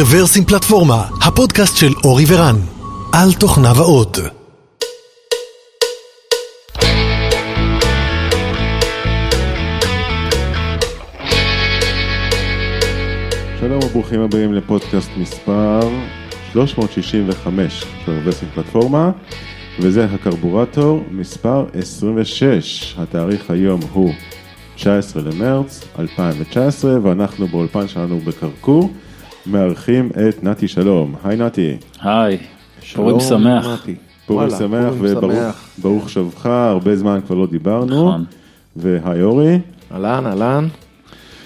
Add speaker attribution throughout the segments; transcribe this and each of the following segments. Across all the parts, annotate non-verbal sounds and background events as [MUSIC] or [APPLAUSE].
Speaker 1: רוורסים פלטפורמה, הפודקאסט של אורי ורן, על תוכניו האות.
Speaker 2: שלום וברוכים הבאים לפודקאסט מספר 365 של רוורסים פלטפורמה, וזה הקרבורטור מספר 26. התאריך היום הוא 19 למרץ 2019, ואנחנו באולפן שלנו בקרקור. מארחים את נתי שלום. היי נתי.
Speaker 3: היי, פורים שמח.
Speaker 2: פורים שמח וברוך שבך, הרבה זמן כבר לא דיברנו.
Speaker 3: נכון.
Speaker 2: והי אורי.
Speaker 4: אהלן, אהלן.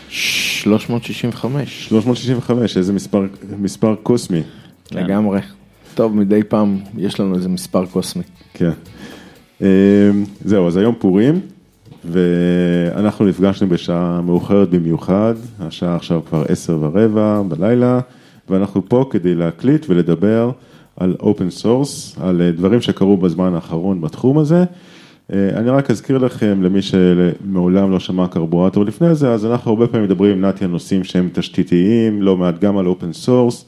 Speaker 4: 365.
Speaker 2: 365, איזה מספר, מספר קוסמי.
Speaker 3: כן.
Speaker 4: לגמרי. טוב, מדי פעם יש לנו איזה מספר קוסמי.
Speaker 2: כן. אמ, זהו, אז היום פורים, ואנחנו נפגשנו בשעה מאוחרת במיוחד, השעה עכשיו כבר עשר ורבע בלילה, ואנחנו פה כדי להקליט ולדבר על open source, על אה, דברים שקרו בזמן האחרון בתחום הזה. אה, אני רק אזכיר לכם, למי שמעולם לא שמע קרבורטור לפני זה, אז אנחנו הרבה פעמים מדברים עם נתי על נושאים שהם תשתיתיים, לא מעט גם על open source.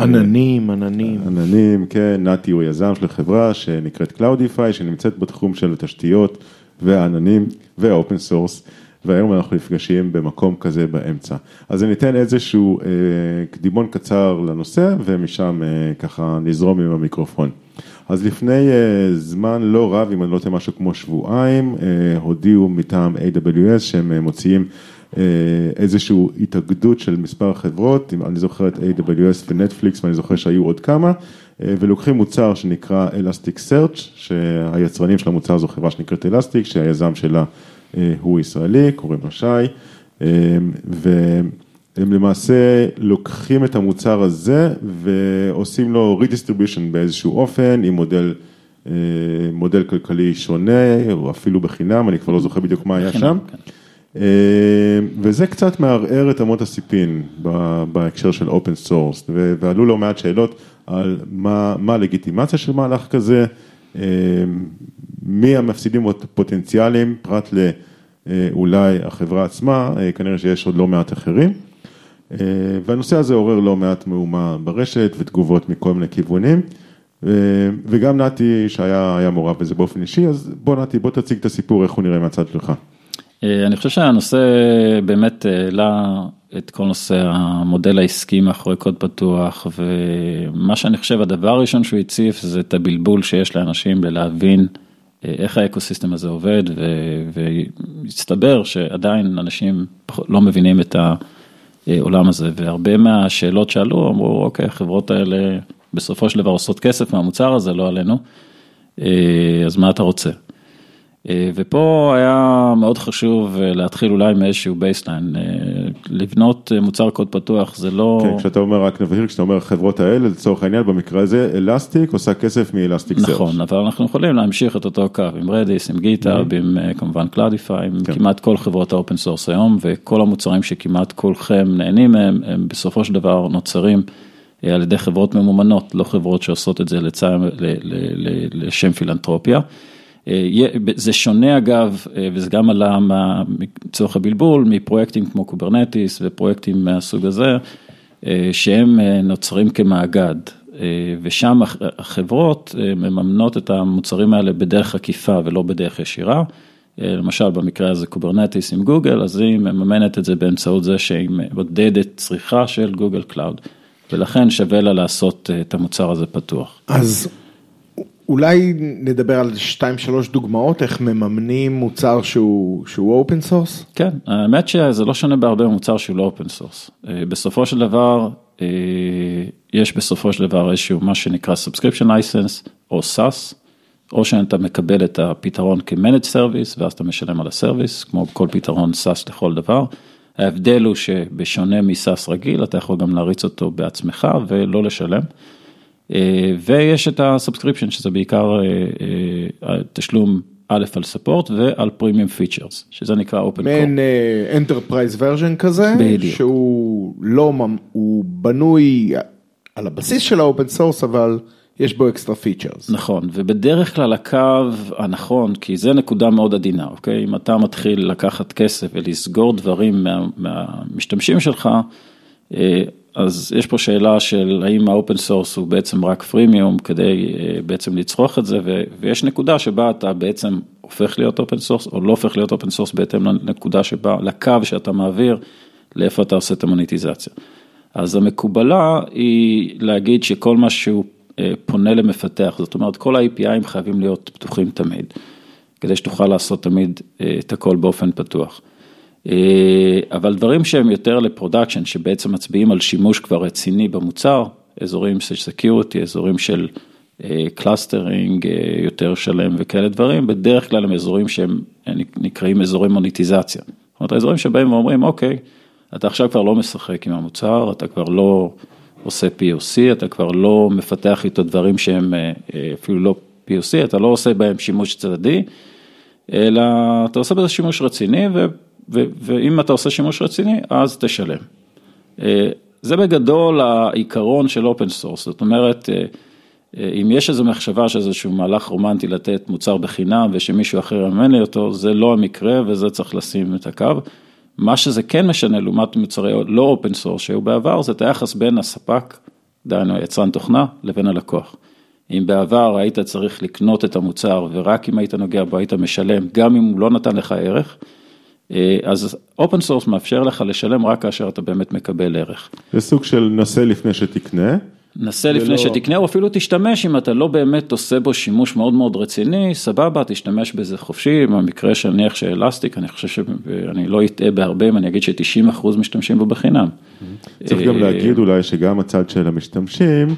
Speaker 4: עננים, עננים.
Speaker 2: עננים, כן, נתי הוא יזם של חברה שנקראת Cloudify, שנמצאת בתחום של התשתיות והעננים וה open source, והיום אנחנו נפגשים במקום כזה באמצע. אז אני אתן איזשהו אה, קדימון קצר לנושא, ומשם אה, ככה נזרום עם המיקרופון. אז לפני אה, זמן לא רב, אם אני לא טועה משהו כמו שבועיים, אה, הודיעו מטעם AWS שהם אה, מוציאים אה, איזושהי התאגדות של מספר חברות, אני זוכר את AWS ונטפליקס ואני זוכר שהיו עוד כמה, ולוקחים מוצר שנקרא Elasticsearch, שהיצרנים של המוצר זו חברה שנקראת Elastic, שהיזם שלה אה, הוא ישראלי, קוראים לו שי, אה, והם למעשה לוקחים את המוצר הזה ועושים לו redistribution באיזשהו אופן עם מודל, אה, מודל כלכלי שונה, או אפילו בחינם, אני כבר לא זוכר בדיוק מה היה שם.
Speaker 3: כן.
Speaker 2: אה, וזה קצת מערער את אמות הסיפים בהקשר של open source, ועלו לא מעט שאלות על מה, מה הלגיטימציה של מהלך כזה, אה, מי המפסידים הפוטנציאליים, פרט לאולי החברה עצמה, אה, כנראה שיש עוד לא מעט אחרים. אה, והנושא הזה עורר לא מעט מהומה ברשת ותגובות מכל מיני כיוונים. אה, וגם נתי שהיה היה מעורב בזה באופן אישי, אז בוא נתי, בוא תציג את הסיפור, איך הוא נראה מהצד שלך.
Speaker 3: אה, אני חושב שהנושא באמת העלה את כל נושא המודל העסקי מאחורי קוד פתוח, ומה שאני חושב הדבר הראשון שהוא הציף זה את הבלבול שיש לאנשים בלהבין אה, איך ה ecosystem הזה עובד, והסתבר שעדיין אנשים לא מבינים את העולם הזה, והרבה מהשאלות שעלו אמרו, אוקיי, החברות האלה בסופו של דבר עושות כסף מהמוצר הזה, לא עלינו, אה, אז מה אתה רוצה? אה, ופה היה מאוד חשוב אה, להתחיל אולי מאיזשהו baseline, לבנות אה, מוצר קוד פתוח זה לא,
Speaker 2: כן, כשאתה אומר, רק נבהיר, כשאתה אומר החברות האלה, לצורך העניין, במקרה הזה, Elastic עושה כסף מ Elasticsearch.
Speaker 3: נכון, אבל אנחנו יכולים להמשיך את אותו קו עם Redis, עם GitHub, עם אה, כמובן Cloudify, עם
Speaker 2: כן.
Speaker 3: כמעט כל חברות ה open source היום, וכל המוצרים שכמעט כולכם נהנים מהם, הם בסופו של דבר נוצרים על ידי חברות ממומנות, לא חברות שעושות את זה לצע, ל, ל, ל, לשם פילנטרופיה. אה, זה שונה אגב, אה, וזה גם עלה מצורך הבלבול, מפרויקטים כמו Kubernetes ופרויקטים מהסוג הזה, אה, שהם נוצרים כמאגד, ושם הח- החברות מממנות את המוצרים האלה בדרך עקיפה ולא בדרך ישירה. למשל במקרה הזה Kubernetes עם גוגל, אז היא מממנת את זה באמצעות זה שהיא מעודדת צריכה של Google Cloud, ולכן שווה לה לעשות את המוצר הזה פתוח.
Speaker 4: אז אולי נדבר על שתיים שלוש דוגמאות איך מממנים מוצר שהוא שהוא open source.
Speaker 3: כן, האמת שזה לא שונה בהרבה ממוצר שהוא לא open source. בסופו של דבר, אה, יש בסופו של דבר איזשהו מה שנקרא subscription license או SaaS, או שאתה מקבל את הפתרון כ-managed service ואז אתה משלם על ה service, כמו כל פתרון SaaS לכל דבר. ההבדל הוא שבשונה מ-SaaS רגיל, אתה יכול גם להריץ אותו בעצמך ולא לשלם. אה, ויש את ה subscription שזה בעיקר אה, אה, תשלום א' על support ועל premium features, שזה נקרא open core.
Speaker 4: מעין enterprise version כזה,
Speaker 3: בדיוק.
Speaker 4: שהוא לא, הוא בנוי על הבסיס של ה open source אבל יש בו extra features.
Speaker 3: נכון, ובדרך כלל הקו הנכון, כי זה נקודה מאוד עדינה, אוקיי? אם אתה מתחיל לקחת כסף ולסגור דברים מה, מהמשתמשים שלך, אז יש פה שאלה של האם ה open source הוא בעצם רק פרימיום כדי בעצם לצרוך את זה, ויש נקודה שבה אתה בעצם הופך להיות open source, או לא הופך להיות open source בהתאם לנקודה שבה, לקו שאתה מעביר, לאיפה אתה עושה את המוניטיזציה. אז המקובלה היא להגיד שכל מה שהוא פונה למפתח, זאת אומרת כל ה-API ים חייבים להיות פתוחים תמיד, כדי שתוכל לעשות תמיד את הכל באופן פתוח. אבל דברים שהם יותר ל production, שבעצם מצביעים על שימוש כבר רציני במוצר, אזורים של security, אזורים של clustering יותר שלם וכאלה דברים, בדרך כלל הם אזורים שהם נקראים אזורי מוניטיזציה. זאת אומרת, האזורים שבאים ואומרים, אוקיי, אתה עכשיו כבר לא משחק עם המוצר, אתה כבר לא עושה POC, אתה כבר לא מפתח איתו דברים שהם אפילו לא POC, אתה לא עושה בהם שימוש צדדי, אלא אתה עושה בזה שימוש רציני, ו, ואם אתה עושה שימוש רציני, אז תשלם. זה בגדול העיקרון של open source, זאת אומרת, אם יש איזו מחשבה שזה איזשהו מהלך רומנטי לתת מוצר בחינם ושמישהו אחר יממן לי אותו, זה לא המקרה וזה צריך לשים את הקו. מה שזה כן משנה לעומת מוצרי לא open source שהיו בעבר, זה את היחס בין הספק, דהיינו היצרן תוכנה, לבין הלקוח. אם בעבר היית צריך לקנות את המוצר ורק אם היית נוגע בו היית משלם, גם אם הוא לא נתן לך ערך, אז open source מאפשר לך לשלם רק כאשר אתה באמת מקבל ערך.
Speaker 2: זה סוג של נסה לפני שתקנה.
Speaker 3: נסה לפני ולא... שתקנה, או אפילו תשתמש אם אתה לא באמת עושה בו שימוש מאוד מאוד רציני, סבבה, תשתמש בזה חופשי, במקרה של נניח של Elastic, אני חושב שאני לא אטעה בהרבה אם אני אגיד ש-90% משתמשים בו בחינם.
Speaker 2: צריך גם להגיד אולי שגם הצד של המשתמשים,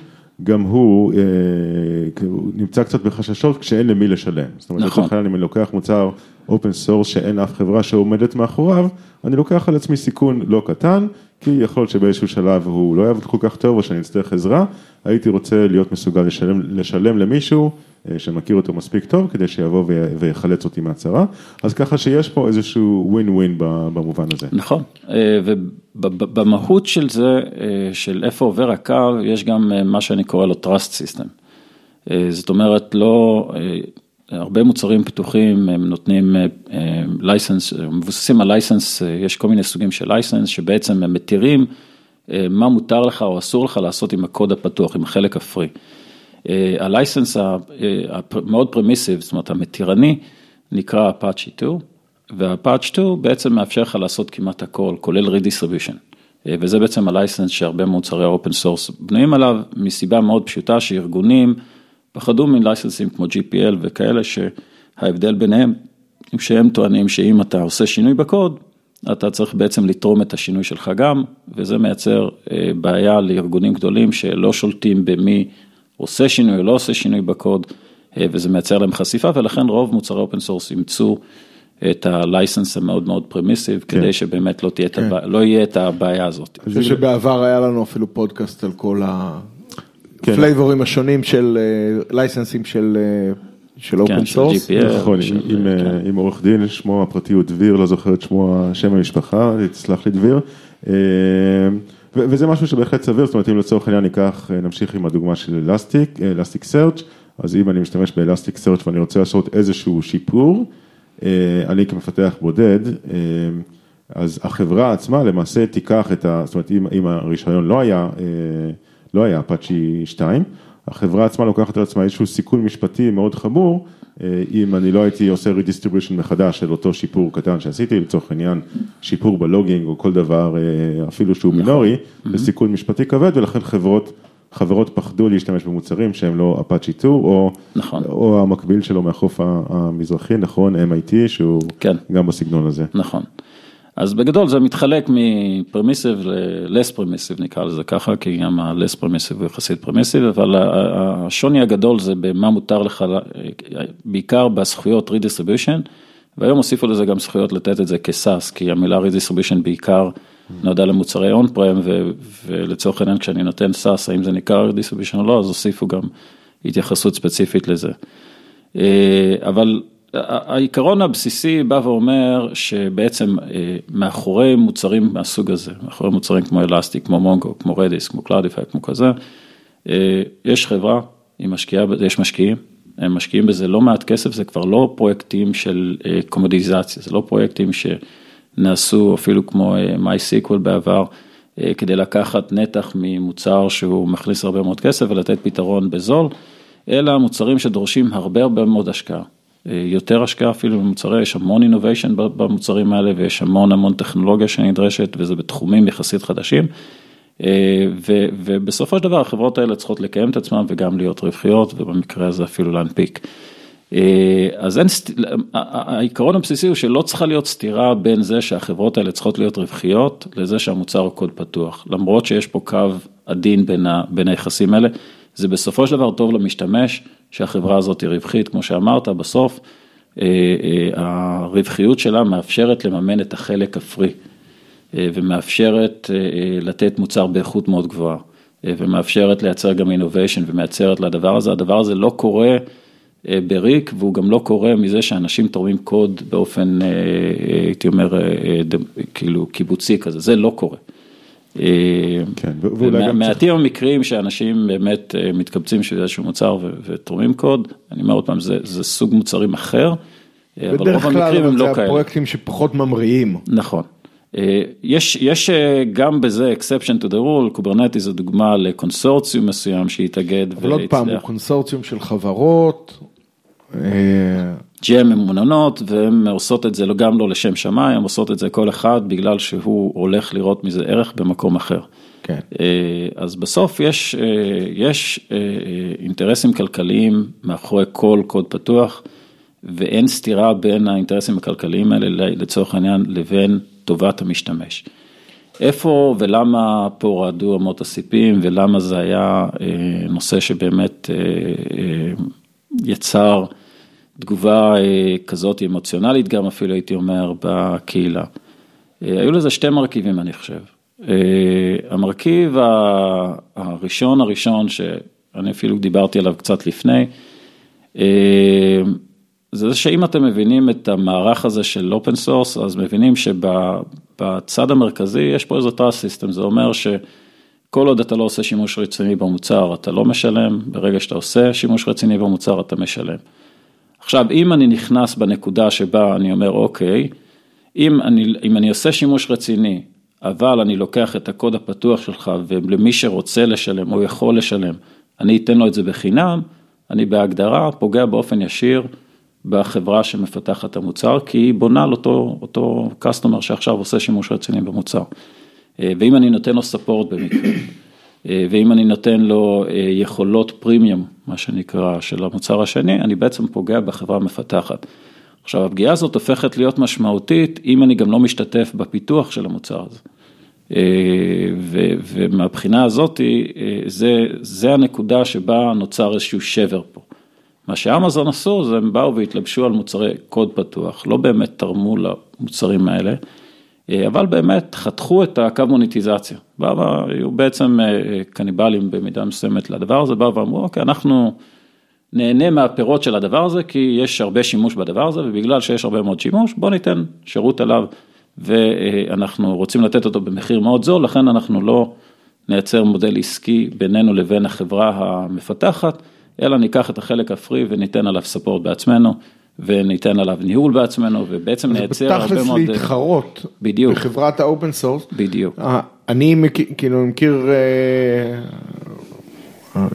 Speaker 2: גם הוא, אה, הוא נמצא קצת בחששות כשאין למי לשלם. זאת אומרת, נכון. לצורך אם אני לוקח מוצר open source שאין אף חברה שעומדת מאחוריו, אני לוקח על עצמי סיכון לא קטן, כי יכול להיות שבאיזשהו שלב הוא לא יעבוד כל כך טוב או שאני אצטרך עזרה, הייתי רוצה להיות מסוגל לשלם, לשלם למישהו שמכיר אותו מספיק טוב כדי שיבוא ויחלץ אותי מהצרה, אז ככה שיש פה איזשהו ווין ווין במובן הזה.
Speaker 3: נכון, ובמהות של זה, של איפה עובר הקו, יש גם מה שאני קורא לו trust system. זאת אומרת, לא... הרבה מוצרים פתוחים, הם נותנים license, מבוססים על license, יש כל מיני סוגים של license, שבעצם הם מתירים מה מותר לך או אסור לך לעשות עם הקוד הפתוח, עם החלק ה free. ה license המאוד permissive, זאת אומרת המתירני, נקרא Apache 2, וה-Apache 2 בעצם מאפשר לך לעשות כמעט הכל, כולל redistribution. וזה בעצם ה license שהרבה מוצרי ה open source בנויים עליו, מסיבה מאוד פשוטה שארגונים, פחדו מ license ים כמו GPL וכאלה שההבדל ביניהם, שהם טוענים שאם אתה עושה שינוי בקוד, אתה צריך בעצם לתרום את השינוי שלך גם, וזה מייצר בעיה לארגונים גדולים שלא שולטים במי עושה שינוי או לא עושה שינוי בקוד, וזה מייצר להם חשיפה, ולכן רוב מוצרי open source אימצו את ה license המאוד מאוד permissive, כן. כדי שבאמת לא, תהיה כן. הבע... לא יהיה את הבעיה הזאת.
Speaker 4: אני חושב שבעבר היה לנו אפילו פודקאסט על כל ה... כן. השונים של license ים של של open source.
Speaker 2: נכון, עם עם עורך דין, שמו הפרטי הוא דביר, לא זוכר את שמו, שם המשפחה, תסלח לי דביר. וזה משהו שבהחלט סביר, זאת אומרת אם לצורך העניין ניקח, נמשיך עם הדוגמה של אלסטיק, אלסטיק סרצ', אז אם אני משתמש באלסטיק סרצ' ואני רוצה לעשות איזשהו שיפור, אני כמפתח בודד, אז החברה עצמה למעשה תיקח את ה... זאת אומרת אם הרישיון לא היה לא היה אפאצ'י 2, החברה עצמה לוקחת על עצמה איזשהו סיכון משפטי מאוד חמור, אם אני לא הייתי עושה redistribution מחדש של אותו שיפור קטן שעשיתי, לצורך העניין שיפור בלוגינג או כל דבר אפילו שהוא מינורי, זה סיכון משפטי כבד ולכן חברות, חברות פחדו להשתמש במוצרים שהם לא אפאצ'י 2 או, נכון. או המקביל שלו מהחוף המזרחי, נכון, MIT שהוא כן. גם בסגנון הזה.
Speaker 3: נכון. אז בגדול זה מתחלק מפרמיסיב ל-less פרמיסיב נקרא לזה ככה, כי גם ה-less פרמיסיב הוא יחסית פרמיסיב, אבל השוני הגדול זה במה מותר לך, בעיקר בזכויות redistribution, והיום הוסיפו לזה גם זכויות לתת את זה כ SaaS, כי המילה redistribution בעיקר נועדה למוצרי on-prem, ולצורך העניין כשאני נותן SaaS, האם זה נקרא redistribution או לא, אז הוסיפו גם התייחסות ספציפית לזה. אבל העיקרון הבסיסי בא ואומר שבעצם מאחורי מוצרים מהסוג הזה, מאחורי מוצרים כמו Elastic, כמו Mongo, כמו Redis, כמו Cloudify, כמו כזה, יש חברה, משקיעה, יש משקיעים, הם משקיעים בזה לא מעט כסף, זה כבר לא פרויקטים של קומודיזציה, זה לא פרויקטים שנעשו אפילו כמו MySQL בעבר, כדי לקחת נתח ממוצר שהוא מכניס הרבה מאוד כסף ולתת פתרון בזול, אלא מוצרים שדורשים הרבה הרבה מאוד השקעה. יותר השקעה אפילו במוצרי, יש המון innovation במוצרים האלה ויש המון המון טכנולוגיה שנדרשת וזה בתחומים יחסית חדשים. ו, ובסופו של דבר החברות האלה צריכות לקיים את עצמן וגם להיות רווחיות ובמקרה הזה אפילו להנפיק. אז אין, העיקרון הבסיסי הוא שלא צריכה להיות סתירה בין זה שהחברות האלה צריכות להיות רווחיות לזה שהמוצר הוא קוד פתוח, למרות שיש פה קו עדין בין, ה, בין היחסים האלה, זה בסופו של דבר טוב למשתמש שהחברה הזאת היא רווחית, כמו שאמרת, בסוף הרווחיות שלה מאפשרת לממן את החלק הפרי. ומאפשרת לתת מוצר באיכות מאוד גבוהה, ומאפשרת לייצר גם innovation ומייצרת לדבר הזה, הדבר הזה לא קורה בריק, והוא גם לא קורה מזה שאנשים תורמים קוד באופן, הייתי אומר, כאילו קיבוצי כזה, זה לא קורה. כן, ואולי גם מעטים המקרים שאנשים באמת מתקבצים של איזשהו מוצר ותורמים קוד, אני אומר עוד פעם, זה סוג מוצרים אחר,
Speaker 4: אבל רוב המקרים הם לא כאלה. בדרך כלל זה הפרויקטים שפחות ממריאים.
Speaker 3: נכון. יש, יש גם בזה exception to the rule, קוברנטי זו דוגמה לקונסורציום מסוים שהתאגד
Speaker 4: והצליח. אבל עוד פעם, הוא קונסורציום של חברות.
Speaker 3: GM ממוננות והן עושות את זה גם לא לשם שמיים, הן עושות את זה כל אחד בגלל שהוא הולך לראות מזה ערך במקום אחר.
Speaker 4: כן.
Speaker 3: אז בסוף יש, יש אינטרסים כלכליים מאחורי כל קוד פתוח ואין סתירה בין האינטרסים הכלכליים האלה לצורך העניין לבין טובת המשתמש. איפה ולמה פה רעדו אמות הסיפים ולמה זה היה נושא שבאמת יצר תגובה כזאת אמוציונלית גם אפילו הייתי אומר בקהילה. היו לזה שתי מרכיבים אני חושב. המרכיב הראשון הראשון שאני אפילו דיברתי עליו קצת לפני, זה שאם אתם מבינים את המערך הזה של open source, אז מבינים שבצד המרכזי יש פה איזה trust system, זה אומר שכל עוד אתה לא עושה שימוש רציני במוצר, אתה לא משלם, ברגע שאתה עושה שימוש רציני במוצר, אתה משלם. עכשיו, אם אני נכנס בנקודה שבה אני אומר, אוקיי, אם אני, אם אני עושה שימוש רציני, אבל אני לוקח את הקוד הפתוח שלך, ולמי שרוצה לשלם או יכול לשלם, אני אתן לו את זה בחינם, אני בהגדרה פוגע באופן ישיר בחברה שמפתחת את המוצר, כי היא בונה על אותו, אותו customer שעכשיו עושה שימוש רציני במוצר. ואם אני נותן לו ספורט במקרה, ואם אני נותן לו יכולות פרימיום, מה שנקרא, של המוצר השני, אני בעצם פוגע בחברה המפתחת. עכשיו, הפגיעה הזאת הופכת להיות משמעותית, אם אני גם לא משתתף בפיתוח של המוצר הזה. ומהבחינה הזאת, זה, זה הנקודה שבה נוצר איזשהו שבר פה. מה שאמזון עשו, זה הם באו והתלבשו על מוצרי קוד פתוח, לא באמת תרמו למוצרים האלה, אבל באמת חתכו את הקו מוניטיזציה. היו בעצם קניבלים במידה מסוימת לדבר הזה, באו ואמרו, אוקיי, אנחנו נהנה מהפירות של הדבר הזה, כי יש הרבה שימוש בדבר הזה, ובגלל שיש הרבה מאוד שימוש, בוא ניתן שירות עליו, ואנחנו רוצים לתת אותו במחיר מאוד זול, לכן אנחנו לא נייצר מודל עסקי בינינו לבין החברה המפתחת. אלא ניקח את החלק ה free וניתן עליו support בעצמנו, וניתן עליו ניהול בעצמנו, ובעצם נייצר הרבה מאוד...
Speaker 4: בתכלס להתחרות.
Speaker 3: בדיוק.
Speaker 4: בחברת ה open source.
Speaker 3: בדיוק.
Speaker 4: אני כאילו מכיר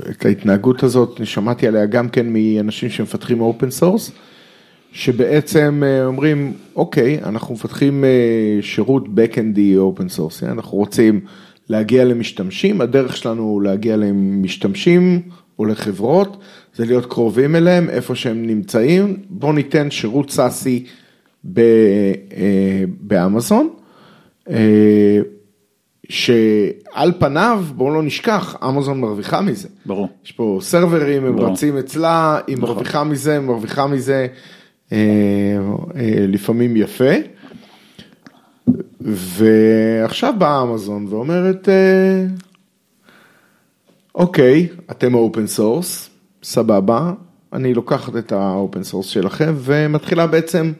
Speaker 4: את ההתנהגות הזאת, שמעתי עליה גם כן מאנשים שמפתחים open source, שבעצם אומרים, אוקיי, אנחנו מפתחים שירות backend י open source, אנחנו רוצים להגיע למשתמשים, הדרך שלנו להגיע למשתמשים, או לחברות, זה להיות קרובים אליהם, איפה שהם נמצאים, בואו ניתן שירות SaaS י באמזון, שעל פניו, בואו לא נשכח, אמזון מרוויחה מזה.
Speaker 3: ברור.
Speaker 4: יש פה servers ים, הם רצים אצלה, היא מרוויחה מזה, מרוויחה מזה לפעמים יפה. ועכשיו באה אמזון ואומרת, אוקיי, אתם open source, סבבה, אני לוקחת את ה open source שלכם ומתחילה בעצם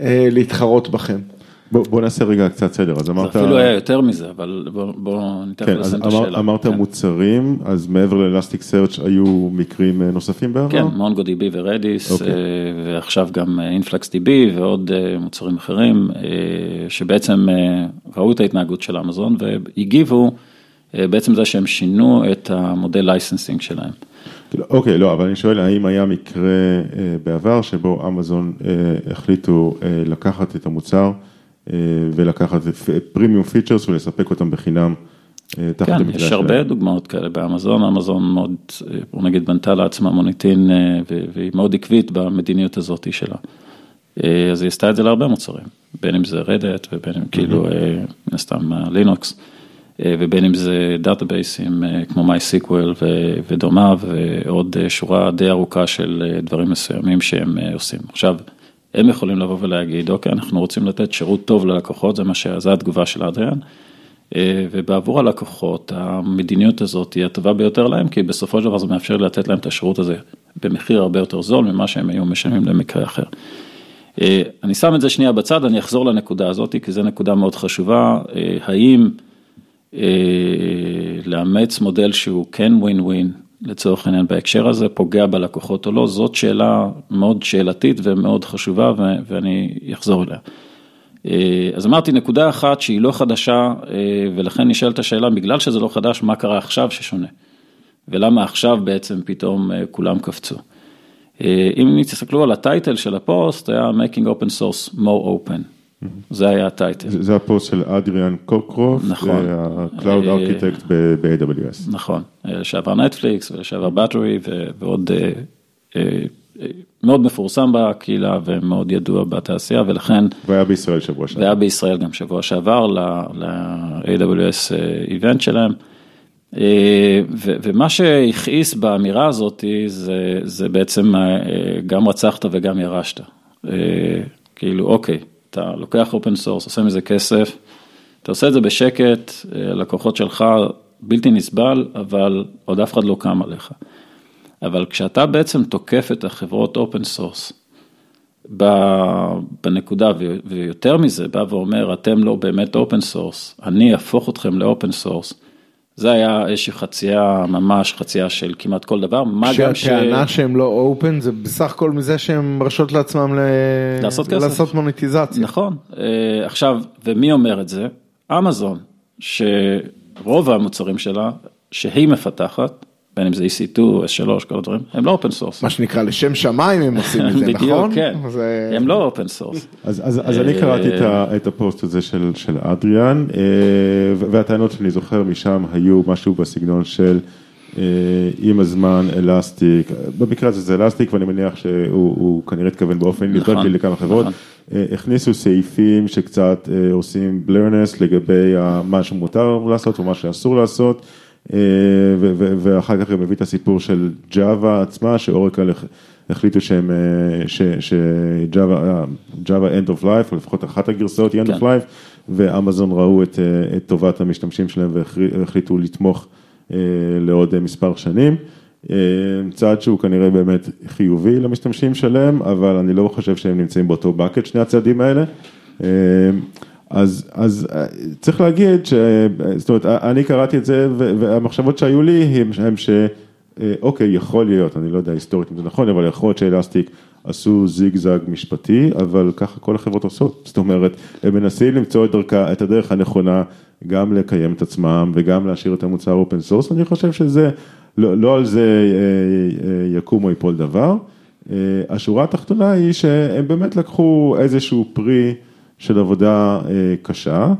Speaker 4: אה, להתחרות בכם.
Speaker 2: בוא, בוא נעשה רגע קצת סדר, אז
Speaker 3: זה
Speaker 2: אמרת,
Speaker 3: אפילו היה יותר מזה, אבל בוא- בוא ניתן
Speaker 2: כן,
Speaker 3: לסיים את
Speaker 2: אמר,
Speaker 3: השאלה.
Speaker 2: אמרת
Speaker 3: כן.
Speaker 2: מוצרים, אז מעבר ל Elasticsearch היו מקרים אה, נוספים בעבר?
Speaker 3: כן, MongoDB ו Redis,
Speaker 2: אוקיי.
Speaker 3: אה, ועכשיו גם InfluxDB ועוד אה, מוצרים אחרים, אה, שבעצם אה, ראו את ההתנהגות של אמזון והגיבו אה, בעצם זה שהם שינו את המודל licensing שלהם.
Speaker 2: כאילו, אוקיי, לא, אבל אני שואל, האם היה מקרה אה, בעבר שבו אמזון אה, החליטו אה, לקחת את המוצר אה, ולקחת premium features ולספק אותם בחינם אה, תחת
Speaker 3: כן,
Speaker 2: המקרה
Speaker 3: יש
Speaker 2: שלהם?
Speaker 3: הרבה דוגמאות כאלה באמזון, אמזון מאוד, אה, בוא נגיד, בנתה לעצמה מוניטין אה, והיא מאוד עקבית במדיניות הזאת שלה. אה, אז היא עשתה את זה להרבה מוצרים, בין אם זה Red Hat ובין אם כאילו, אה, מן הסתם לינוקס, ובין אם זה database ים אה, כמו MySQL ו- ודומיו, ועוד אה, שורה די ארוכה של אה, דברים מסוימים שהם אה, עושים. עכשיו, הם יכולים לבוא ולהגיד, אוקיי, אנחנו רוצים לתת שירות טוב ללקוחות, זה מה ש... זו התגובה של אדריאן. אה, ובעבור הלקוחות, המדיניות הזאת היא הטובה ביותר להם, כי בסופו של דבר זה מאפשר לתת להם את השירות הזה במחיר הרבה יותר זול ממה שהם היו משלמים למקרה אחר. אה, אני שם את זה שנייה בצד, אני אחזור לנקודה הזאת, כי זו נקודה מאוד חשובה, אה, האם אה, לאמץ מודל שהוא כן ווין ווין, לצורך העניין בהקשר הזה, פוגע בלקוחות או לא, זאת שאלה מאוד שאלתית ומאוד חשובה, ואני אחזור אליה. אה, אז אמרתי נקודה אחת שהיא לא חדשה, אה, ולכן נשאלת השאלה, בגלל שזה לא חדש, מה קרה עכשיו ששונה? ולמה עכשיו בעצם פתאום אה, כולם קפצו? אה, אם תסתכלו על ה title של הפוסט, היה Making Open Source More Open. זה היה ה
Speaker 2: title. זה הפוסט של אדריאן קוקרוף,
Speaker 3: נכון.
Speaker 2: ה-Cloud
Speaker 3: אה,
Speaker 2: Architect ב-AWS.
Speaker 3: נכון, אה, לשעבר נטפליקס ולשעבר Battery ועוד אה, מאוד מפורסם בקהילה ומאוד ידוע בתעשייה ולכן
Speaker 2: והיה בישראל שבוע
Speaker 3: והיה
Speaker 2: שעבר.
Speaker 3: בישראל גם שבוע שעבר ל-AWS event שלהם. ומה שהכעיס באמירה הזאת זה, זה בעצם גם רצחת וגם ירשת. כאילו אוקיי, אתה לוקח open source, עושה מזה כסף, אתה עושה את זה בשקט, אה, לקוחות שלך בלתי נסבל, אבל עוד אף אחד לא קם עליך. אבל כשאתה בעצם תוקף את החברות open source, בנקודה, ויותר מזה, בא ואומר, אתם לא באמת open source, אני אהפוך אתכם ל open source. זה היה איזושהי חצייה, ממש חצייה של כמעט כל דבר, מה גם ש...
Speaker 4: שהטענה שהם לא open זה בסך הכל מזה שהם מרשות לעצמם ל...
Speaker 3: לעשות כסף.
Speaker 4: לעשות מוניטיזציה.
Speaker 3: נכון, אה, עכשיו, ומי אומר את זה? אמזון, שרוב המוצרים שלה, שהיא מפתחת, בין אם זה EC2, S3, כל הדברים, הם לא open source.
Speaker 4: מה שנקרא לשם שמיים הם עושים את זה, [LAUGHS] נכון?
Speaker 3: בדיוק, כן,
Speaker 4: זה-
Speaker 3: הם לא אופן סורס.
Speaker 2: אז, אז, אז אני
Speaker 3: אה,
Speaker 2: קראתי את, ה, את הפוסט הזה של, של אדריאן, אה, והטענות שאני זוכר משם היו משהו בסגנון של אה, עם הזמן Elastic, במקרה הזה זה Elastic ואני מניח שהוא הוא כנראה התכוון באופן
Speaker 3: נכון,
Speaker 2: נכון, לכמה חברות,
Speaker 3: נכון.
Speaker 2: אה, הכניסו סעיפים שקצת אה, עושים בלרנס לגבי מה שמותר לעשות ומה שאסור לעשות. אה, ואחר כך גם הביא את הסיפור של ג'אווה עצמה, שאורקל הח- החליטו שהם, אה, שג'אווה, ג'אווה end of life, או לפחות אחת הגרסאות היא end
Speaker 3: כן.
Speaker 2: of life, ואמזון ראו את, אה, את טובת המשתמשים שלהם והחליטו לתמוך אה, לעוד אה, מספר שנים. אה, צעד שהוא כנראה באמת חיובי למשתמשים שלהם, אבל אני לא חושב שהם נמצאים באותו bucket, שני הצעדים האלה. אה, אז, אז אה, צריך להגיד ש... זאת אומרת, אני קראתי את זה והמחשבות שהיו לי הם, הם ש... אה, אוקיי, יכול להיות, אני לא יודע היסטורית אם זה נכון, אבל יכול להיות ש Elastic עשו זיגזג משפטי, אבל ככה כל החברות עושות. זאת אומרת, הם מנסים למצוא את, דרכה, את הדרך הנכונה, גם לקיים את עצמם וגם להשאיר את המוצר open source, אני חושב שזה, לא, לא על זה אה, אה, יקום או ייפול דבר. אה, השורה התחתונה היא שהם באמת לקחו איזשהו פרי של עבודה אה, קשה,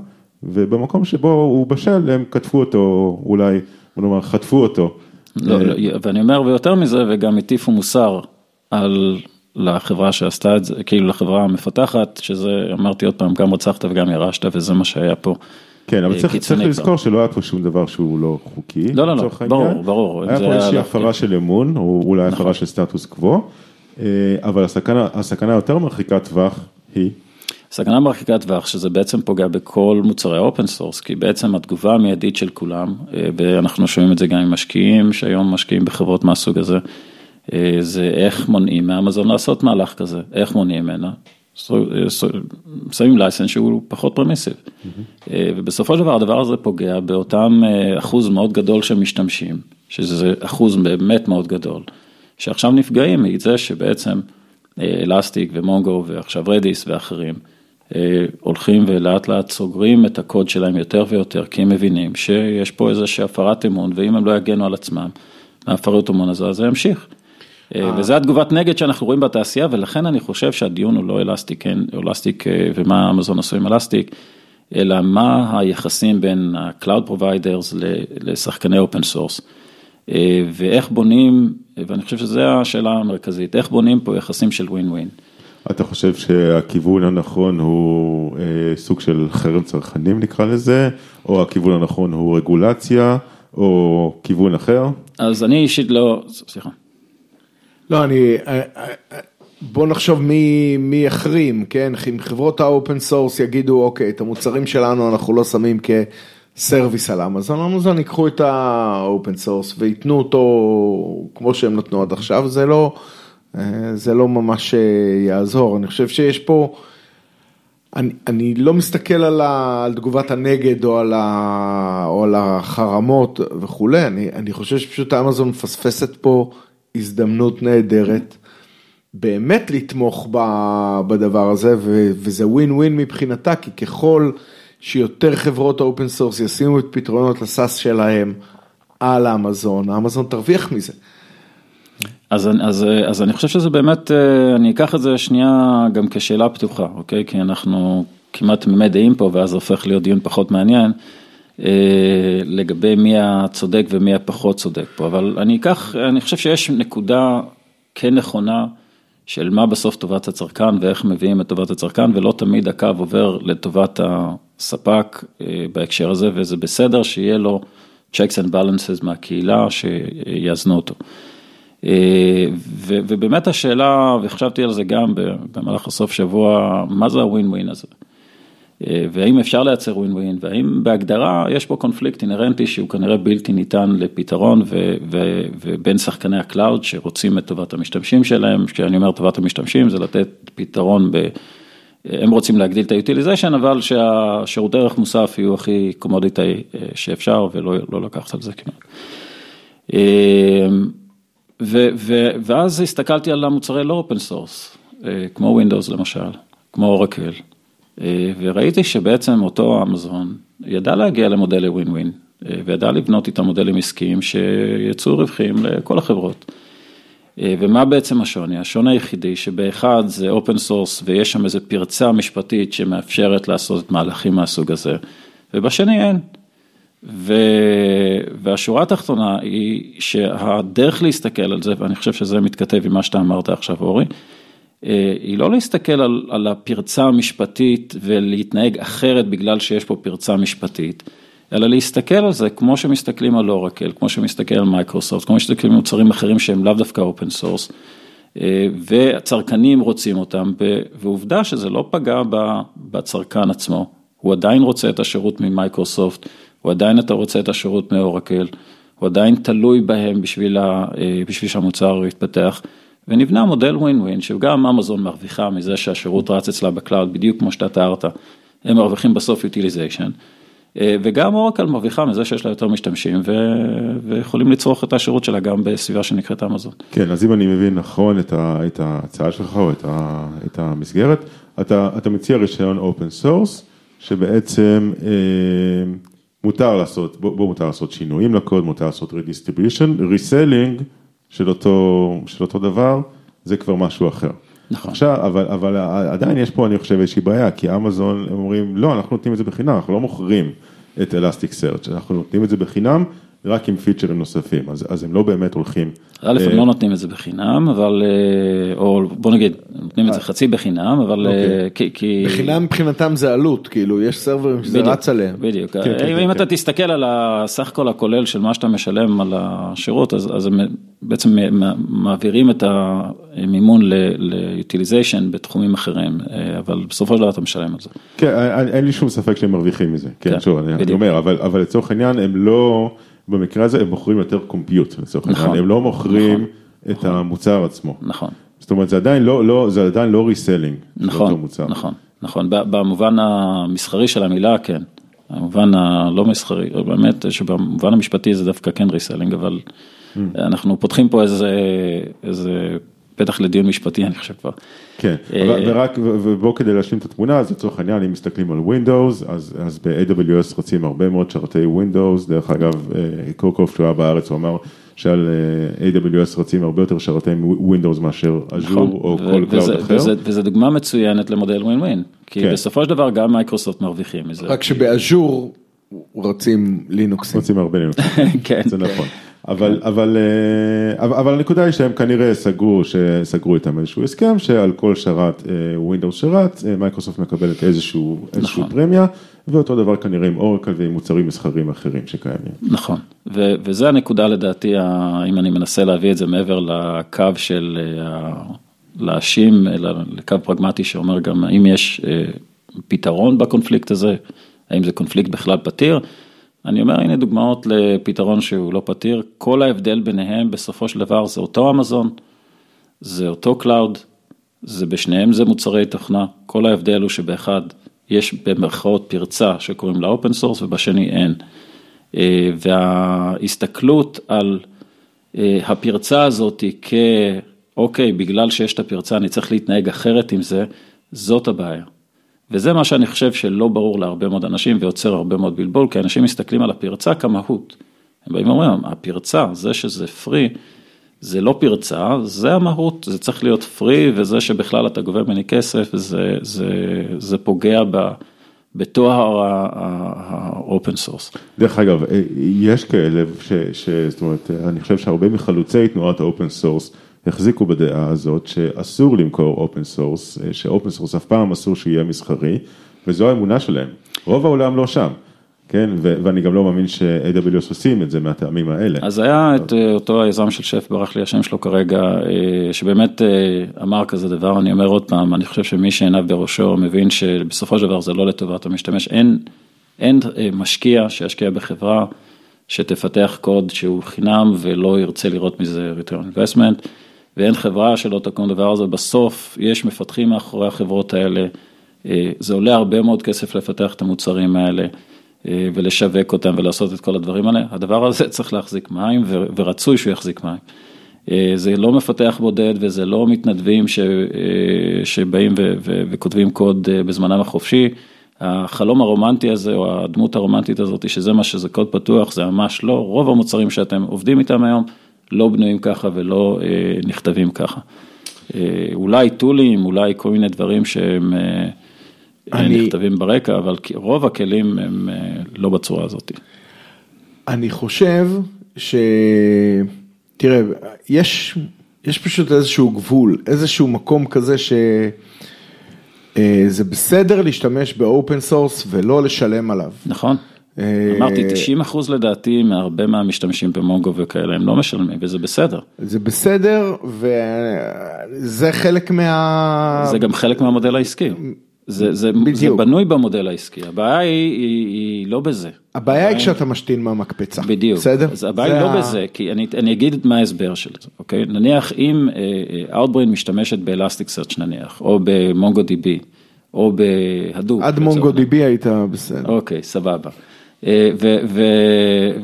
Speaker 2: ובמקום שבו הוא בשל הם כתבו אותו, אולי, בוא נאמר, חטפו אותו.
Speaker 3: לא,
Speaker 2: אה,
Speaker 3: לא, ואני אומר ויותר מזה, וגם הטיפו מוסר על לחברה שעשתה את זה, כאילו לחברה המפתחת, שזה, אמרתי עוד פעם, גם רצחת וגם ירשת, וזה מה שהיה פה.
Speaker 2: כן, אבל
Speaker 3: אה,
Speaker 2: צריך, צריך. לזכור שלא היה פה שום דבר שהוא לא חוקי.
Speaker 3: לא, לא, לא, ברור,
Speaker 2: העניין.
Speaker 3: ברור,
Speaker 2: היה פה איזושהי
Speaker 3: עליו,
Speaker 2: הפרה
Speaker 3: כן.
Speaker 2: של אמון, או אולי
Speaker 3: נכון.
Speaker 2: הפרה של סטטוס קוו, אבל הסכנה, הסכנה היותר מרחיקת טווח היא,
Speaker 3: סכנה מרחיקת טווח, שזה בעצם פוגע בכל מוצרי ה open source, כי בעצם התגובה המיידית של כולם, אה, ואנחנו שומעים את זה גם עם משקיעים, שהיום משקיעים בחברות מהסוג הזה, אה, זה איך מונעים מאמזון לעשות מהלך כזה, איך מונעים ממנה, שמים license שהוא פחות permissive. ובסופו של דבר הדבר הזה פוגע באותם אחוז מאוד גדול של משתמשים, שזה אחוז באמת מאוד גדול, שעכשיו נפגעים מזה שבעצם אלסטיק ומונגו ועכשיו רדיס ואחרים. הולכים ולאט לאט סוגרים את הקוד שלהם יותר ויותר, כי הם מבינים שיש פה איזושהי הפרת אמון, ואם הם לא יגנו על עצמם מהפרת אמון הזו, אז זה ימשיך. וזה התגובת נגד שאנחנו רואים בתעשייה, ולכן אני חושב שהדיון הוא לא אלסטיק, כן, אלסטיק ומה אמזון עשו עם אלסטיק, אלא מה היחסים בין ה-Cloud Providers לשחקני open source. ואיך בונים, ואני חושב שזו השאלה המרכזית, איך בונים פה יחסים של ווין ווין.
Speaker 2: אתה חושב שהכיוון הנכון הוא אה, סוג של חרם צרכנים נקרא לזה, או הכיוון הנכון הוא רגולציה, או כיוון אחר?
Speaker 3: אז אני אישית לא, סליחה.
Speaker 4: לא, אני, בוא נחשוב מי, מי יחרים, כן? אם חברות ה open source יגידו, אוקיי, את המוצרים שלנו אנחנו לא שמים כ service על אמזון, אמזון ייקחו את ה open source וייתנו אותו כמו שהם נתנו עד עכשיו, זה לא... זה לא ממש יעזור, אני חושב שיש פה, אני, אני לא מסתכל על, ה, על תגובת הנגד או על, ה, או על החרמות וכולי, אני, אני חושב שפשוט אמזון מפספסת פה הזדמנות נהדרת, באמת לתמוך ב, בדבר הזה, ו, וזה ווין ווין מבחינתה, כי ככל שיותר חברות open source ישימו את פתרונות ה SaaS שלהם על אמזון, אמזון תרוויח מזה.
Speaker 3: אז, אז, אז אני חושב שזה באמת, אני אקח את זה שנייה גם כשאלה פתוחה, אוקיי? כי אנחנו כמעט תמימי דעים פה, ואז הופך להיות דיון פחות מעניין, לגבי מי הצודק ומי הפחות צודק פה, אבל אני אקח, אני חושב שיש נקודה כן נכונה של מה בסוף טובת הצרכן ואיך מביאים את טובת הצרכן, ולא תמיד הקו עובר לטובת הספק בהקשר הזה, וזה בסדר שיהיה לו checks and balances מהקהילה שיאזנו אותו. ובאמת השאלה, וחשבתי על זה גם במהלך הסוף שבוע, מה זה הווין ווין הזה? והאם אפשר לייצר ווין ווין, והאם בהגדרה יש פה קונפליקט אינהרנטי שהוא כנראה בלתי ניתן לפתרון, ובין שחקני ה cloud שרוצים את טובת המשתמשים שלהם, כשאני אומר טובת המשתמשים זה לתת פתרון, ב, הם רוצים להגדיל את ה-utilization, אבל שהשירותי ערך מוסף יהיו הכי commodity שאפשר, ולא לא לקחת על זה כמעט. ו, ו, ואז הסתכלתי על המוצרי לא open source, כמו Windows למשל, כמו אורקל, וראיתי שבעצם אותו אמזון ידע להגיע למודלי ווין ווין, וידע לבנות איתם מודלים עסקיים שיצרו רווחים לכל החברות. ומה בעצם השוני? השוני היחידי שבאחד זה open source ויש שם איזו פרצה משפטית שמאפשרת לעשות מהלכים מהסוג הזה, ובשני אין. ו... והשורה התחתונה היא שהדרך להסתכל על זה, ואני חושב שזה מתכתב עם מה שאתה אמרת עכשיו אורי, היא לא להסתכל על, על הפרצה המשפטית ולהתנהג אחרת בגלל שיש פה פרצה משפטית, אלא להסתכל על זה כמו שמסתכלים על אורקל, כמו שמסתכל על מייקרוסופט, כמו שמסתכלים על מוצרים אחרים שהם לאו דווקא open source, והצרכנים רוצים אותם, ועובדה שזה לא פגע בצרכן עצמו, הוא עדיין רוצה את השירות ממייקרוסופט, הוא עדיין אתה רוצה את השירות מאורקל, הוא עדיין תלוי בהם בשביל, ה, בשביל שהמוצר יתפתח, ונבנה מודל ווין ווין, שגם אמזון מרוויחה מזה שהשירות רץ אצלה ב cloud, בדיוק כמו שאתה תיארת, הם מרוויחים בסוף utilization, וגם אורקל מרוויחה מזה שיש לה יותר משתמשים, ו, ויכולים לצרוך את השירות שלה גם בסביבה שנקראת אמזון.
Speaker 2: כן, אז אם אני מבין נכון את, ה, את ההצעה שלך או את, ה, את המסגרת, אתה, אתה מציע רישיון open source, שבעצם אה, מותר לעשות, בו, בו מותר לעשות שינויים לקוד, מותר לעשות redistribution, reselling של אותו, של אותו דבר, זה כבר משהו אחר.
Speaker 3: נכון.
Speaker 2: עכשיו, אבל, אבל עדיין יש פה, אני חושב, איזושהי בעיה, כי אמזון, אומרים, לא, אנחנו נותנים את זה בחינם, אנחנו לא מוכרים את אלסטיק סרצ', אנחנו נותנים את זה בחינם. רק עם פיצ'רים נוספים, אז, אז הם לא באמת הולכים.
Speaker 3: א', הם לא נותנים את זה בחינם, אבל, או בוא נגיד, נותנים את זה חצי בחינם, אבל כי... כי...
Speaker 4: בחינם מבחינתם זה עלות, כאילו, יש סרברים שזה רץ עליהם.
Speaker 3: בדיוק, כן, כן, אם כן, אתה כן. תסתכל על הסך הכל הכולל של מה שאתה משלם על השירות, אז, אז הם בעצם מעבירים את המימון ל-utilization בתחומים אחרים, אבל בסופו של דבר אתה משלם על זה.
Speaker 2: כן, אין לי שום ספק שהם מרוויחים מזה, כן, שוב, אני אומר, אבל, אבל לצורך העניין הם לא... במקרה הזה הם מוכרים יותר compute לצורך העניין, נכון, הם לא מוכרים נכון. את המוצר עצמו.
Speaker 3: נכון.
Speaker 2: זאת אומרת, זה עדיין לא, לא, זה עדיין לא reselling.
Speaker 3: נכון, נכון, נכון, במובן המסחרי של המילה, כן. במובן הלא מסחרי, באמת שבמובן המשפטי זה דווקא כן reselling, אבל mm. אנחנו פותחים פה איזה, איזה פתח לדיון משפטי, אני חושב כבר.
Speaker 2: כן, אה, ורק, ובואו כדי להשלים את התמונה, אז לצורך העניין, אם מסתכלים על Windows, אז, אז ב-AWS רצים הרבה מאוד שרתי Windows, דרך אגב, אה, קורקוף שהוא היה בארץ, הוא אמר שעל אה, AWS רצים הרבה יותר שרתי Windows מאשר Azure נכון, או כל cloud אחר.
Speaker 3: וזה, וזה דוגמה מצוינת למודל ווין ווין, כי כן. בסופו של דבר גם מייקרוסופט מרוויחים מזה.
Speaker 4: רק שב Azure רצים לינוקסים.
Speaker 2: רצים הרבה לינוקסים, [LAUGHS] כן. זה נכון. אבל, אבל, אה, אבל, אבל הנקודה היא שהם כנראה סגרו, שסגרו איתם איזשהו הסכם שעל כל שרת Windows שרת, מייקרוסופט מקבלת איזשהו, איזשהו נכון. פרמיה, ואותו דבר כנראה עם אורקל ועם מוצרים מסחרים אחרים שקיימים.
Speaker 3: נכון, ו- וזה הנקודה לדעתי, אם אני מנסה להביא את זה מעבר לקו של אה, להאשים, אלא לקו פרגמטי שאומר גם האם יש אה, פתרון בקונפליקט הזה, האם זה קונפליקט בכלל פתיר. אני אומר, הנה דוגמאות לפתרון שהוא לא פתיר, כל ההבדל ביניהם בסופו של דבר זה אותו אמזון, זה אותו cloud, זה בשניהם זה מוצרי תוכנה, כל ההבדל הוא שבאחד יש במרכאות פרצה שקוראים לה open source ובשני אין. אה, וההסתכלות על אה, הפרצה הזאת כאוקיי, בגלל שיש את הפרצה אני צריך להתנהג אחרת עם זה, זאת הבעיה. וזה מה שאני חושב שלא ברור להרבה מאוד אנשים ויוצר הרבה מאוד בלבול, כי אנשים מסתכלים על הפרצה כמהות. הם באים ואומרים, הפרצה, זה שזה free, זה לא פרצה, זה המהות, זה צריך להיות free, וזה שבכלל אתה גובה ממני כסף, זה, זה, זה פוגע ב... בתואר ה open source.
Speaker 2: דרך אגב, אה, יש כאלה, ש, ש, זאת אומרת, אני חושב שהרבה מחלוצי תנועת ה open source החזיקו בדעה הזאת שאסור למכור open source, שopen source אף פעם אסור שיהיה מסחרי, וזו האמונה שלהם. רוב העולם לא שם. כן, ואני גם לא מאמין ש-AWS עושים את זה מהטעמים האלה.
Speaker 3: אז היה את אה, אותו היזם של שף, ברח לי השם שלו כרגע, אה, שבאמת אה, אמר כזה דבר, אני אומר עוד פעם, אני חושב שמי שעיניו בראשו מבין שבסופו של דבר זה לא לטובת המשתמש, אין, אין משקיע שישקיע בחברה שתפתח קוד שהוא חינם ולא ירצה לראות מזה return investment, ואין חברה שלא תקום דבר הזה, בסוף יש מפתחים מאחורי החברות האלה, זה עולה הרבה מאוד כסף לפתח את המוצרים האלה. אה, ולשווק אותם ולעשות את כל הדברים האלה, הדבר הזה צריך להחזיק מים ורצוי שהוא יחזיק מים. אה, זה לא מפתח בודד וזה לא מתנדבים ש, אה, שבאים ו, ו, וכותבים קוד בזמנם החופשי. החלום הרומנטי הזה או הדמות הרומנטית הזאת שזה מה שזה קוד פתוח זה ממש לא, רוב המוצרים שאתם עובדים איתם היום לא בנויים ככה ולא נכתבים ככה. אולי טולים, אולי כל מיני דברים שהם אני... נכתבים ברקע, אבל רוב הכלים הם אה, לא בצורה הזאת.
Speaker 4: אני חושב ש... תראה, יש, יש פשוט איזשהו גבול, איזשהו מקום כזה שזה אה, בסדר להשתמש ב open source ולא לשלם עליו.
Speaker 3: נכון. אה, אמרתי 90 אחוז לדעתי מהרבה מהמשתמשים במונגו וכאלה הם לא משלמים וזה בסדר.
Speaker 4: זה בסדר וזה חלק מה...
Speaker 3: זה גם חלק מהמודל העסקי. זה, זה, זה בנוי במודל העסקי, הבעיה היא, היא, היא לא בזה.
Speaker 4: הבעיה היא כשאתה משתין מהמקפצה,
Speaker 3: בדיוק,
Speaker 4: בסדר?
Speaker 3: אז הבעיה היא לא בזה, כי אני, אני אגיד מה ההסבר של זה, אוקיי? נניח אם אה, Outbrain משתמשת באלסטיק סרצ' נניח, או במונגו DB, או בהדוק.
Speaker 4: עד מונגו DB היית בסדר.
Speaker 3: אוקיי, סבבה. אה, ו, ו,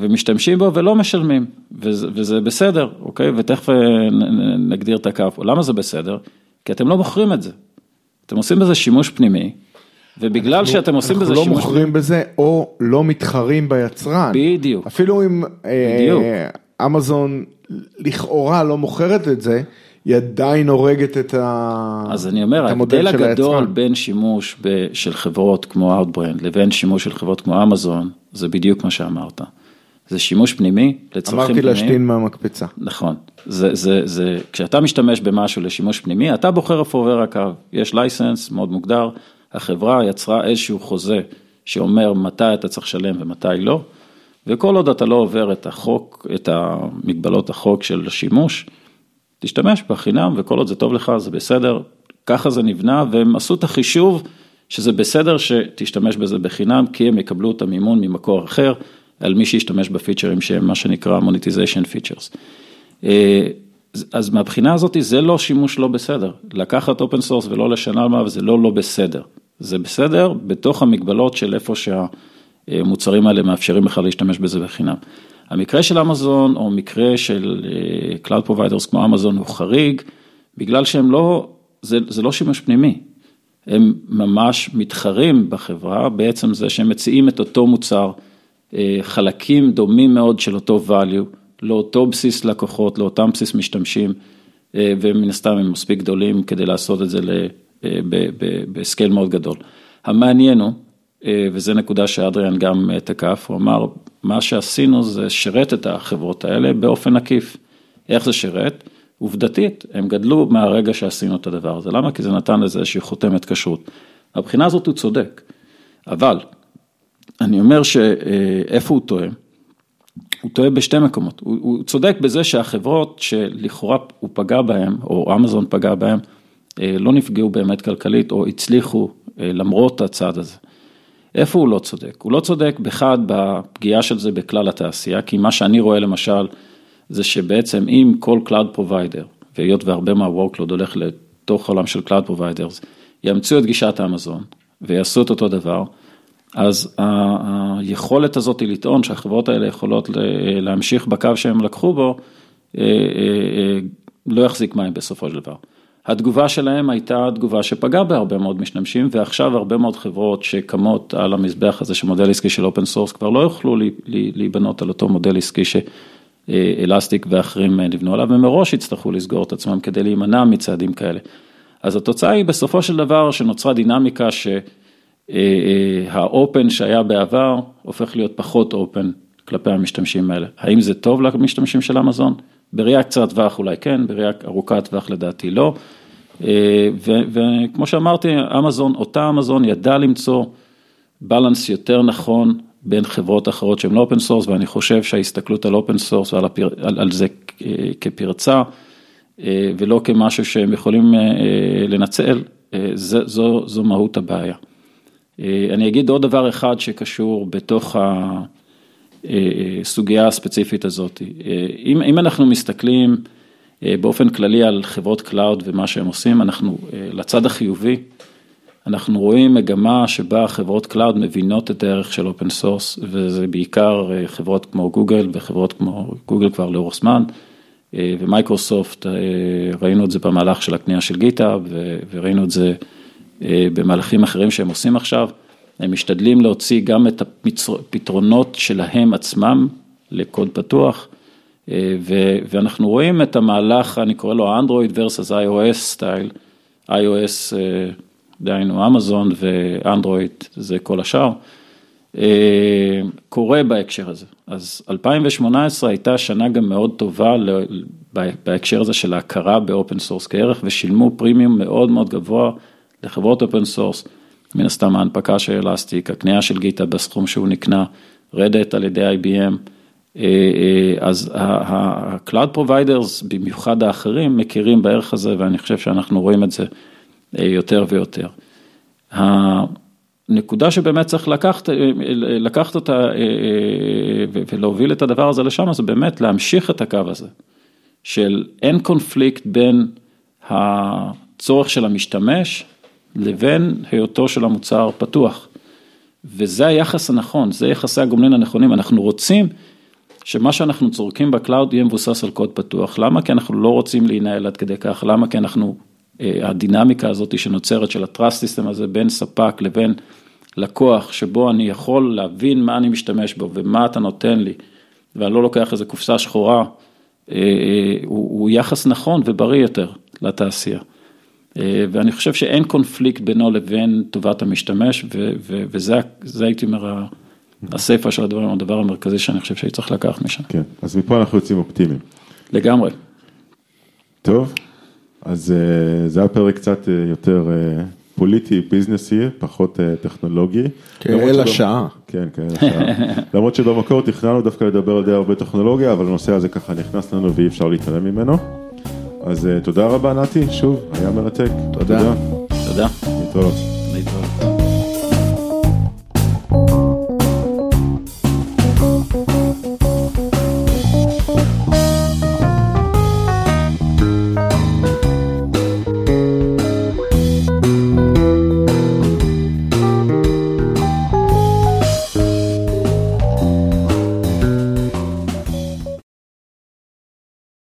Speaker 3: ומשתמשים בו ולא משלמים, וזה, וזה בסדר, אוקיי? ותכף נגדיר את הקו. למה זה בסדר? כי אתם לא מוכרים את זה. אתם עושים בזה שימוש פנימי, ובגלל אנחנו, שאתם עושים בזה
Speaker 4: לא
Speaker 3: שימוש...
Speaker 4: אנחנו לא מוכרים בזה או לא מתחרים ביצרן.
Speaker 3: בדיוק.
Speaker 4: אפילו אם בדיוק. אה, אמזון לכאורה לא מוכרת את זה, היא עדיין הורגת את, ה...
Speaker 3: אז אני אומר, ההבדל הגדול. בין שימוש ב, של חברות כמו Outbrain לבין שימוש של חברות כמו אמזון, זה בדיוק מה שאמרת. זה שימוש פנימי לצרכים
Speaker 4: פנימיים. אמרתי להשתין מהמקפצה.
Speaker 3: נכון, זה, זה, זה, כשאתה משתמש במשהו לשימוש פנימי, אתה בוחר איפה עובר הקו, יש לייסנס מאוד מוגדר, החברה יצרה איזשהו חוזה שאומר מתי אתה צריך לשלם ומתי לא, וכל עוד אתה לא עובר את החוק, את המגבלות החוק של השימוש, תשתמש בחינם וכל עוד זה טוב לך זה בסדר, ככה זה נבנה והם עשו את החישוב שזה בסדר שתשתמש בזה בחינם כי הם יקבלו את המימון ממקור אחר. על מי שישתמש בפיצ'רים שהם מה שנקרא monetization features. אה, אז מהבחינה הזאת זה לא שימוש לא בסדר. לקחת open source ולא לשלם עליו זה לא לא בסדר. זה בסדר בתוך המגבלות של איפה שהמוצרים האלה מאפשרים לך להשתמש בזה בחינם. המקרה של אמזון או מקרה של אה, Cloud Providers כמו אמזון הוא חריג, בגלל שהם לא, זה, זה לא שימוש פנימי. הם ממש מתחרים בחברה, בעצם זה שהם מציעים את אותו מוצר, אה, חלקים דומים מאוד של אותו value, לאותו בסיס לקוחות, לאותם בסיס משתמשים, אה, ומן הסתם הם מספיק גדולים כדי לעשות את זה בסקייל מאוד גדול. המעניין הוא, וזו נקודה שאדריאן גם תקף, הוא אמר, מה שעשינו זה שרת את החברות האלה באופן עקיף. איך זה שרת? עובדתית, הם גדלו מהרגע שעשינו את הדבר הזה. למה? כי זה נתן לזה איזושהי חותמת כשרות. מבחינה הזאת הוא צודק, אבל אני אומר שאיפה הוא טועה? הוא טועה בשתי מקומות. הוא, הוא צודק בזה שהחברות שלכאורה הוא פגע בהן, או אמזון פגע בהן, לא נפגעו באמת כלכלית, או הצליחו למרות הצעד הזה. איפה הוא לא צודק? הוא לא צודק באחד בפגיעה של זה בכלל התעשייה, כי מה שאני רואה למשל, זה שבעצם אם כל Cloud Provider, והיות והרבה מה-workload הולך לתוך העולם של Cloud Providers, יאמצו את גישת האמזון ויעשו את אותו דבר, אז היכולת הזאת היא לטעון שהחברות האלה יכולות להמשיך בקו שהם לקחו בו, אה, אה, אה, לא יחזיק מים בסופו של דבר. התגובה שלהם הייתה תגובה שפגעה בהרבה מאוד משתמשים, ועכשיו הרבה מאוד חברות שקמות על המזבח הזה של מודל עסקי של open source כבר לא יוכלו להיבנות על אותו מודל עסקי ש Elastic ואחרים נבנו עליו, ומראש יצטרכו לסגור את עצמם כדי להימנע מצעדים כאלה. אז התוצאה היא בסופו של דבר שנוצרה דינמיקה שה open שהיה בעבר הופך להיות פחות open כלפי המשתמשים האלה. האם זה טוב למשתמשים של אמזון? בראייה קצרת טווח אולי כן, בראייה ארוכת טווח לדעתי לא. אה, וכמו שאמרתי, אמזון, אותה אמזון ידעה למצוא balance יותר נכון בין חברות אחרות שהן לא open source, ואני חושב שההסתכלות על open source ועל הפיר, על, על זה כפרצה, אה, ולא כמשהו שהם יכולים אה, לנצל, זה, זו, זו מהות הבעיה. אני אגיד עוד דבר אחד שקשור בתוך הסוגיה הספציפית הזאת. אם, אם אנחנו מסתכלים, אה, באופן כללי על חברות cloud ומה שהם עושים, אנחנו אה, לצד החיובי, אנחנו רואים מגמה שבה חברות cloud מבינות את הערך של open source, וזה בעיקר אה, חברות כמו גוגל וחברות כמו גוגל כבר לאורך זמן, ומייקרוסופט, ראינו את זה במהלך של הקנייה של GitHub, וראינו את זה במהלכים אחרים שהם עושים עכשיו, הם משתדלים להוציא גם את הפתרונות שלהם עצמם לקוד פתוח. ואנחנו רואים את המהלך, אני קורא לו Android versus iOS style, iOS דהיינו אמזון ואנדרואיד זה כל השאר, קורה בהקשר הזה. אז 2018 הייתה שנה גם מאוד טובה בהקשר הזה של ההכרה ב open source כערך ושילמו פרימיום מאוד מאוד גבוה לחברות open source, מן הסתם ההנפקה של Elastic, הקנייה של GitHub בסכום שהוא נקנה, Red Hat על ידי IBM. אה, אה, אז ה-Cloud Providers, במיוחד האחרים, מכירים בערך הזה, ואני חושב שאנחנו רואים את זה אה, יותר ויותר. הנקודה שבאמת צריך לקחת, לקחת אותה ולהוביל את הדבר הזה לשם, זה באמת להמשיך את הקו הזה, של אין קונפליקט בין הצורך של המשתמש לבין היותו של המוצר פתוח. וזה היחס הנכון, זה יחסי הגומלין הנכונים, אנחנו רוצים שמה שאנחנו צורכים ב cloud יהיה מבוסס על קוד פתוח. למה? כי אנחנו לא רוצים להינעל עד כדי כך, למה? כי אנחנו, אה, הדינמיקה הזאת שנוצרת של ה-trust system הזה בין ספק לבין לקוח, שבו אני יכול להבין מה אני משתמש בו ומה אתה נותן לי, ואני לא לוקח איזה קופסה שחורה, אה, אה, הוא, הוא יחס נכון ובריא יותר לתעשייה. ואני חושב שאין קונפליקט בינו לבין טובת המשתמש, וזה הייתי אומר, הסיפה של הדברים, הדבר המרכזי שאני חושב שהיא צריך לקחת משם.
Speaker 2: כן, אז מפה אנחנו יוצאים אופטימיים.
Speaker 3: לגמרי.
Speaker 2: טוב, אז אה, זה היה פרק קצת אה, יותר אה, פוליטי, ביזנסי, פחות טכנולוגי.
Speaker 4: כאל השעה.
Speaker 2: כן, כאל השעה. [LAUGHS] למרות שבמקור תכננו דווקא לדבר על די הרבה טכנולוגיה, אבל הנושא הזה ככה נכנס לנו ואי אפשר להתעלם ממנו. אז תודה רבה נתי, שוב, היה מרתק.
Speaker 4: תודה.
Speaker 3: תודה.
Speaker 2: להתראות.